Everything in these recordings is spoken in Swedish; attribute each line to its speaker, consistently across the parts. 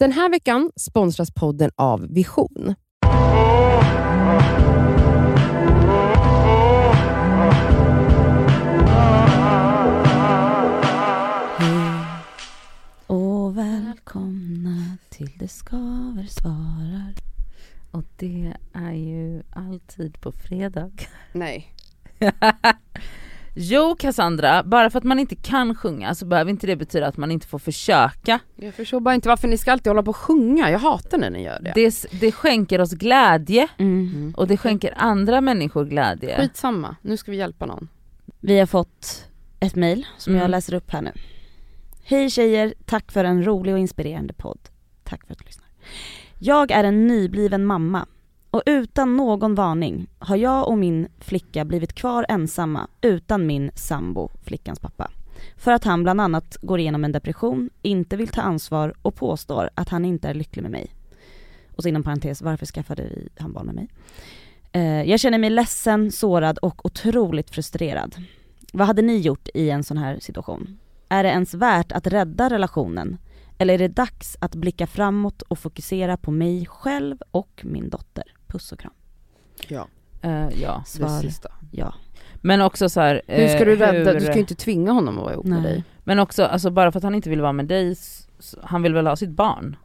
Speaker 1: Den här veckan sponsras podden av Vision.
Speaker 2: Och välkomna till Det skaver svarar. Och det är ju alltid på fredag.
Speaker 1: Nej.
Speaker 2: jo Cassandra, bara för att man inte kan sjunga så behöver inte det betyda att man inte får försöka.
Speaker 1: Jag förstår bara inte varför ni ska alltid hålla på och sjunga. Jag hatar när ni gör det.
Speaker 2: Det, det skänker oss glädje
Speaker 1: Mm.
Speaker 2: och det skänker andra människor glädje.
Speaker 1: Skitsamma, nu ska vi hjälpa någon.
Speaker 3: Vi har fått ett mail som
Speaker 2: Mm.
Speaker 3: jag läser upp här nu. Hej tjejer, tack för en rolig och inspirerande podd. Tack för att du lyssnar. Jag är en nybliven mamma och utan någon varning har jag och min flicka blivit kvar ensamma utan min sambo, flickans pappa. För att han bland annat går igenom en depression, inte vill ta ansvar och påstår att han inte är lycklig med mig. Och så inom parentes, varför skaffade vi han barn med mig? Eh, jag känner mig ledsen, sårad och otroligt frustrerad. Vad hade ni gjort i en sån här situation? Är det ens värt att rädda relationen? Eller är det dags att blicka framåt och fokusera på mig själv och min dotter? Puss och kram.
Speaker 1: Ja,
Speaker 2: Eh, ja.
Speaker 1: det
Speaker 3: Svar
Speaker 1: sista.
Speaker 3: ja.
Speaker 2: Men också så här,
Speaker 1: Hur ska du
Speaker 2: eh,
Speaker 1: rädda?
Speaker 2: hur-
Speaker 1: Du ska ju inte tvinga honom att vara ihop med
Speaker 3: Nej.
Speaker 1: dig.
Speaker 2: Men också, alltså bara för att han inte vill vara med dig, han vill väl ha sitt barn?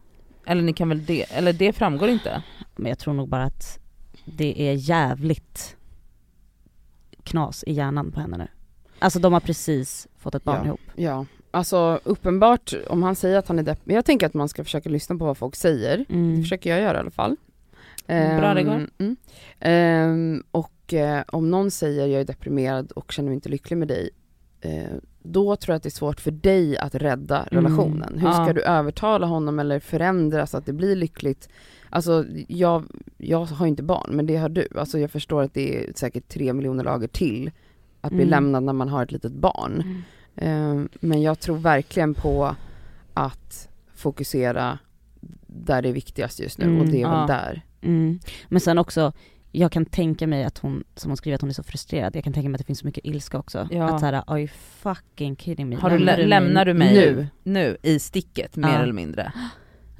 Speaker 2: Eller ni kan väl det, eller det framgår inte?
Speaker 3: Men jag tror nog bara att det är jävligt knas i hjärnan på henne nu. Alltså de har precis fått ett barn
Speaker 1: Ja.
Speaker 3: ihop.
Speaker 1: Ja, alltså uppenbart om han säger att han är deppig, jag tänker att man ska försöka lyssna på vad folk säger. Det
Speaker 3: Mm.
Speaker 1: försöker jag göra i alla fall.
Speaker 2: Bra det går.
Speaker 1: Ehm, Mm. Ehm, och eh, om någon säger jag är deprimerad och känner mig inte lycklig med dig, eh, då tror jag att det är svårt för dig att rädda
Speaker 3: Mm.
Speaker 1: relationen. Hur ska
Speaker 2: Ja.
Speaker 1: du övertala honom eller förändra så att det blir lyckligt? Alltså jag, jag har inte barn, men det har du. Alltså jag förstår att det är säkert tre miljoner lager till att bli
Speaker 3: Mm.
Speaker 1: lämnad när man har ett litet barn. Ehm, men jag tror verkligen på att fokusera där det är viktigast just nu och
Speaker 3: Mm,
Speaker 1: det är väl
Speaker 2: ja.
Speaker 1: där.
Speaker 3: Mm. Men sen också, jag kan tänka mig att hon, som hon skriver att hon är så frustrerad, jag kan tänka mig att det finns så mycket ilska också.
Speaker 2: Ja.
Speaker 3: Att såhär, are you fucking kidding me?
Speaker 2: Har du, lä-
Speaker 3: mig
Speaker 2: lämnar du mig
Speaker 1: nu?
Speaker 2: nu i sticket mer
Speaker 3: Ja.
Speaker 2: eller mindre?
Speaker 3: Alltså,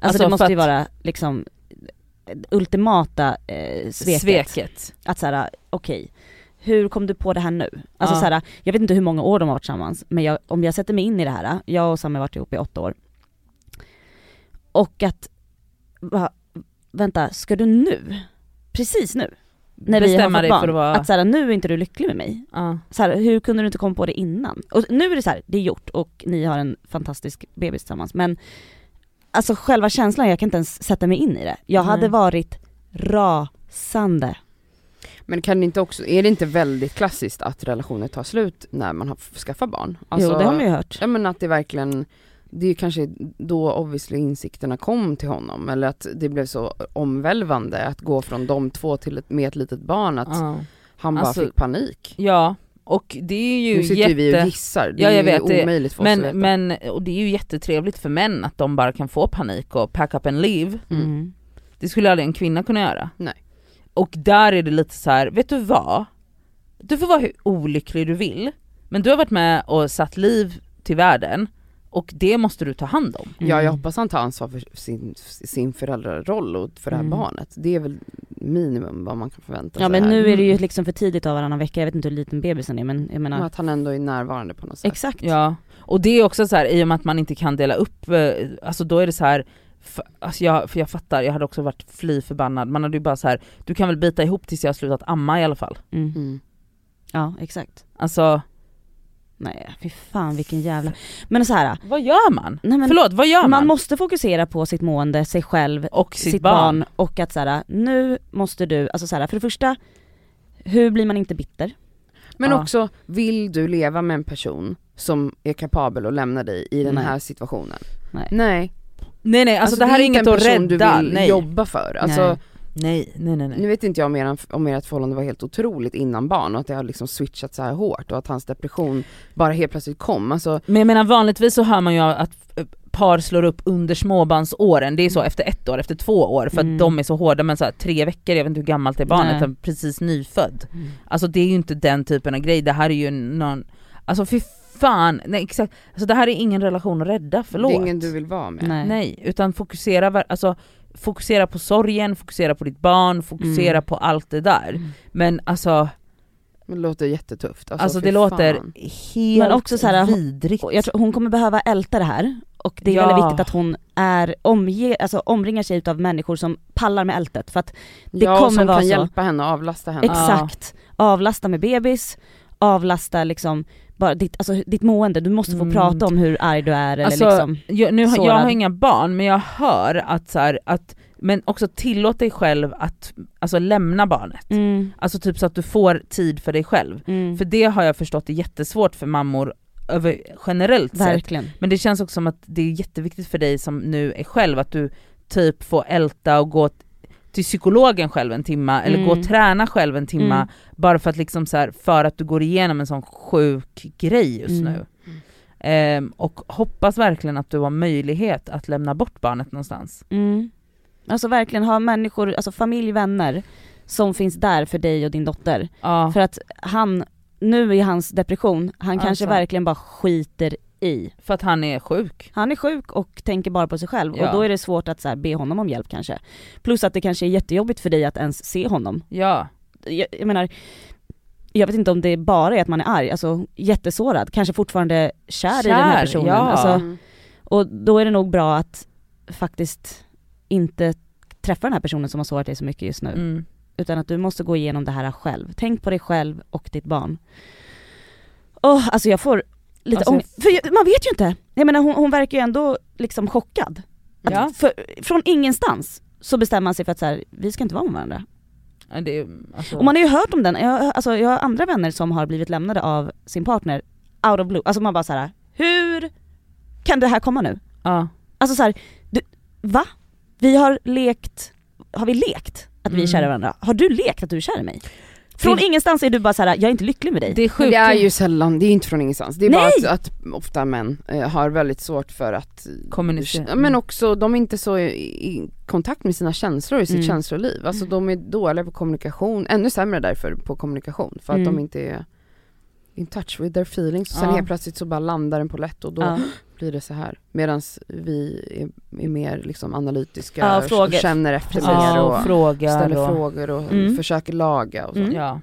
Speaker 2: Alltså,
Speaker 3: det måste
Speaker 2: för
Speaker 3: ju vara liksom ultimata eh, sveket.
Speaker 2: Sveket.
Speaker 3: Att såhär, okej, hur kom du på det här nu? Alltså
Speaker 2: Ja.
Speaker 3: såhär, jag vet inte hur många år de har varit tillsammans, men jag, om jag sätter mig in i det här, jag och Sam har varit ihop i åtta år. Och att, vänta, ska du nu? Precis nu? När vi har fått barn,
Speaker 2: för att vara-
Speaker 3: att såhär, nu är inte du lycklig med mig.
Speaker 2: Ja.
Speaker 3: Så här, hur kunde du inte komma på det innan? Och nu är det så här, det är gjort och ni har en fantastisk bebis tillsammans men Alltså själva känslan, jag kan inte ens sätta mig in i det. Jag
Speaker 2: Nej.
Speaker 3: hade varit rasande.
Speaker 1: Men kan det inte också, är det inte väldigt klassiskt att relationer tar slut när man har skaffat barn? Alltså,
Speaker 3: jo det har man ju hört.
Speaker 1: Ja men att det verkligen, det är kanske då obviously insikterna kom till honom eller att det blev så omvälvande att gå från de två till ett, med ett litet barn att
Speaker 2: Ja.
Speaker 1: han bara
Speaker 2: Alltså,
Speaker 1: fick panik.
Speaker 2: ja, och det är ju
Speaker 1: Nu sitter
Speaker 2: jätte...
Speaker 1: vi och gissar, det
Speaker 2: Ja, jag
Speaker 1: är
Speaker 2: vet
Speaker 1: ju omöjligt för oss att veta.
Speaker 2: men, men, och det är ju jättetrevligt för män att de bara kan få panik och pack up and leave.
Speaker 1: Mm.
Speaker 3: Mm.
Speaker 2: Det skulle aldrig en kvinna kunna göra.
Speaker 1: Nej.
Speaker 2: Och där är det lite så här, vet du vad? Du får vara hur olycklig du vill, men du har varit med och satt liv till världen och det måste du ta hand om.
Speaker 1: Ja jag
Speaker 3: Mm.
Speaker 1: hoppas han tar ansvar för sin, sin föräldraroll och för det här
Speaker 3: Mm.
Speaker 1: barnet. Det är väl minimum vad man kan förvänta sig.
Speaker 3: Ja men
Speaker 1: här.
Speaker 3: nu är det ju liksom för tidigt av varannan vecka, jag vet inte hur liten bebisen är men jag menar
Speaker 1: Och Att han ändå är närvarande på något sätt.
Speaker 3: Exakt.
Speaker 2: Ja, och det är också så här i och med att man inte kan dela upp, eh, alltså då är det så här Alltså jag, för jag fattar, jag hade också varit fly förbannad. Man hade ju bara så här, du kan väl bita ihop tills jag har slutat amma i alla fall.
Speaker 3: Mm.
Speaker 1: Mm.
Speaker 3: Ja exakt.
Speaker 2: Alltså,
Speaker 3: Nej fy fan vilken jävla, men så här.
Speaker 2: vad gör man?
Speaker 3: Nej, men
Speaker 2: Förlåt, vad gör man?
Speaker 3: man måste fokusera på sitt mående, sig själv,
Speaker 2: och sitt,
Speaker 3: sitt,
Speaker 2: barn.
Speaker 3: barn. och att så här, nu måste du, alltså så här, för det första, hur blir man inte bitter?
Speaker 1: Men
Speaker 2: Ja.
Speaker 1: också, vill du leva med en person som är kapabel att lämna dig i den
Speaker 3: Nej.
Speaker 1: här situationen?
Speaker 3: Nej.
Speaker 1: Nej.
Speaker 2: Nej nej, alltså, det här är
Speaker 1: inte
Speaker 2: inget
Speaker 1: en
Speaker 2: att
Speaker 1: person
Speaker 2: rädda.
Speaker 1: du vill
Speaker 2: nej.
Speaker 1: jobba för. Alltså,
Speaker 3: Nej.
Speaker 2: Nej, nej, nej, nej.
Speaker 1: Nu vet inte jag om, eran, om ert förhållande var helt otroligt innan barn och att det har liksom switchat så här hårt och att hans depression bara helt plötsligt kom. Alltså,
Speaker 2: Men jag menar vanligtvis så hör man ju att eh, par slår upp under småbarnsåren, det är så efter ett år, efter två år för
Speaker 3: Mm.
Speaker 2: att de är så hårda men så här, tre veckor, jag vet inte hur gammalt är barnet, är precis nyfödd.
Speaker 3: Mm.
Speaker 2: Alltså det är ju inte den typen av grej, det här är ju någon, alltså fy fan, nej exakt, alltså det här är ingen relation att rädda, förlåt.
Speaker 1: Det är ingen du vill vara med.
Speaker 3: Nej.
Speaker 2: Nej, utan fokusera, alltså, fokusera på sorgen, fokusera på ditt barn, fokusera
Speaker 3: Mm.
Speaker 2: på allt det där.
Speaker 3: Mm.
Speaker 2: Men alltså,
Speaker 1: Men det låter jättetufft. Alltså,
Speaker 2: alltså det låter
Speaker 1: fan.
Speaker 2: helt
Speaker 3: Men också så här,
Speaker 2: vidrigt.
Speaker 3: Och jag tror hon kommer behöva älta det här och det är
Speaker 2: Ja.
Speaker 3: väldigt viktigt att hon är omge, alltså omringar sig utav människor som pallar med ältet för att det
Speaker 1: ja,
Speaker 3: kommer
Speaker 1: som
Speaker 3: vara
Speaker 1: kan
Speaker 3: så.
Speaker 1: hjälpa henne och avlasta henne.
Speaker 3: exakt, avlasta med bebis, avlasta liksom bara ditt, alltså, ditt mående, du måste få
Speaker 2: Mm.
Speaker 3: prata om hur arg du är
Speaker 2: Alltså,
Speaker 3: eller liksom
Speaker 2: jag, nu, har- jag
Speaker 3: sårad.
Speaker 2: har inga barn men jag hör att så här, att, men också tillåt dig själv att alltså, lämna barnet.
Speaker 3: mm,
Speaker 2: Alltså typ så att du får tid för dig själv.
Speaker 3: mm,
Speaker 2: För det har jag förstått är jättesvårt för mammor över, generellt sett.
Speaker 3: verkligen.
Speaker 2: Men det känns också som att det är jätteviktigt för dig som nu är själv att du typ får älta och gå till psykologen själv en timma eller gå och
Speaker 3: Mm.
Speaker 2: träna själv en timma
Speaker 3: Mm.
Speaker 2: bara för att liksom så här, för att du går igenom en sån sjuk grej just
Speaker 3: Mm.
Speaker 2: nu. Ehm, och hoppas verkligen att du har möjlighet att lämna bort barnet någonstans.
Speaker 3: Mm. Alltså verkligen ha människor, alltså familj, vänner som finns där för dig och din dotter.
Speaker 2: Ja,
Speaker 3: För att han, nu i hans depression, han kanske
Speaker 2: Alltså.
Speaker 3: verkligen bara skiter i.
Speaker 2: för att han är sjuk.
Speaker 3: Han är sjuk och tänker bara på sig själv
Speaker 2: Ja.
Speaker 3: och då är det svårt att så här, be honom om hjälp kanske. Plus att det kanske är jättejobbigt för dig att ens se honom.
Speaker 2: Ja,
Speaker 3: Jag, jag menar, jag vet inte om det bara är att man är arg, alltså jättesårad, kanske fortfarande kär, i den här
Speaker 2: Kär,
Speaker 3: personen.
Speaker 2: ja.
Speaker 3: Alltså,
Speaker 1: Mm.
Speaker 3: och då är det nog bra att faktiskt inte träffa den här personen som har sårat dig så mycket just nu.
Speaker 2: mm.
Speaker 3: Utan att du måste gå igenom det här själv. Tänk på dig själv och ditt barn. Åh, alltså jag får lite
Speaker 2: Alltså-
Speaker 3: ångest. För man vet ju inte. Jag menar hon, hon verkar ju ändå liksom chockad.
Speaker 2: Ja.
Speaker 3: för, från ingenstans så bestämmer man sig för att så här, vi ska inte vara med varandra.
Speaker 2: Ja, det, alltså,
Speaker 3: Och man har ju hört om den, jag, alltså, jag har andra vänner som har blivit lämnade av sin partner out of blue. Alltså man bara så här, hur kan det här komma nu?
Speaker 2: ja.
Speaker 3: Alltså så här, du, va? Vi har lekt, har vi lekt att vi är
Speaker 2: Mm.
Speaker 3: kära varandra? Har du lekt att du är kär i mig? Från ingenstans är du bara så här, jag är inte lycklig med dig.
Speaker 2: Det är sjukt.
Speaker 1: det är ju sällan, det är inte från ingenstans. Det är bara
Speaker 3: Nej!
Speaker 1: att, att ofta män eh, har väldigt svårt för att
Speaker 2: Kommunicera.
Speaker 1: Ja, Men också, de är inte så i, i kontakt med sina känslor i sitt
Speaker 3: Mm.
Speaker 1: känsloliv. Alltså de är dåliga på kommunikation, ännu sämre därför på kommunikation. För att
Speaker 3: Mm.
Speaker 1: de inte är in touch with their feelings. Och sen
Speaker 2: Ja.
Speaker 1: helt plötsligt så bara landar den på lätt och då
Speaker 3: Ja.
Speaker 1: Blir det så här. Medan vi är, är mer liksom analytiska
Speaker 3: Ja,
Speaker 1: och
Speaker 3: frågor.
Speaker 1: känner efter mer
Speaker 2: ja,
Speaker 1: och
Speaker 2: och frågar
Speaker 1: ställer
Speaker 2: och,
Speaker 1: frågor och
Speaker 3: Mm.
Speaker 1: försöker laga och så.
Speaker 3: Mm.
Speaker 2: Ja.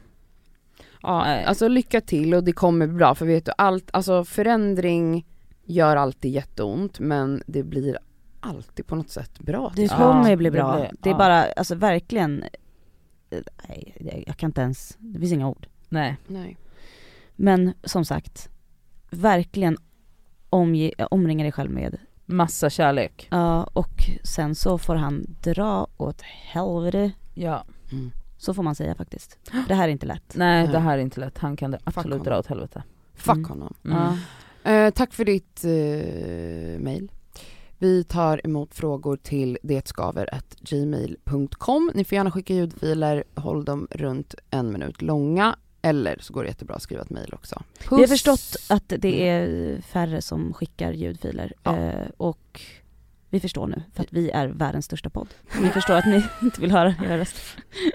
Speaker 1: Ja,
Speaker 2: Nej.
Speaker 1: alltså lycka till och det kommer bli bra för vet du, allt, alltså förändring gör alltid jätteont men det blir alltid på något sätt bra.
Speaker 3: Det
Speaker 2: Ja,
Speaker 3: kommer ju bli
Speaker 2: det
Speaker 3: bra.
Speaker 2: blir-
Speaker 3: det är
Speaker 2: ja.
Speaker 3: bara, alltså verkligen, eh, nej jag- jag kan inte ens, det finns inga ord.
Speaker 2: Nej.
Speaker 1: Nej.
Speaker 3: Men som sagt, verkligen omge, omringa dig själv med,
Speaker 2: Massa kärlek.
Speaker 3: ja och sen så får han dra åt helvete,
Speaker 2: Ja.
Speaker 1: Mm.
Speaker 3: så får man säga faktiskt. Det här är inte lätt.
Speaker 2: Nej det här är inte lätt, han kan det absolut dra åt helvete.
Speaker 1: Fuck
Speaker 3: Mm.
Speaker 1: honom.
Speaker 2: Mm.
Speaker 3: Ja.
Speaker 1: Eh, tack för ditt eh, mail. Vi tar emot frågor till detskaver.gmail.com. Ni får gärna skicka ljudfiler, håll dem runt en minut långa. Eller så går det jättebra att skriva ett mail också.
Speaker 3: Vi har förstått att det är färre som skickar ljudfiler
Speaker 1: Ja.
Speaker 3: eh, och vi förstår nu för att vi är världens största podd. Vi förstår att ni inte vill höra era röster.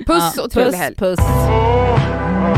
Speaker 1: Puss
Speaker 2: Ja,
Speaker 1: och trevlig
Speaker 2: puss,
Speaker 1: helg.
Speaker 2: Puss.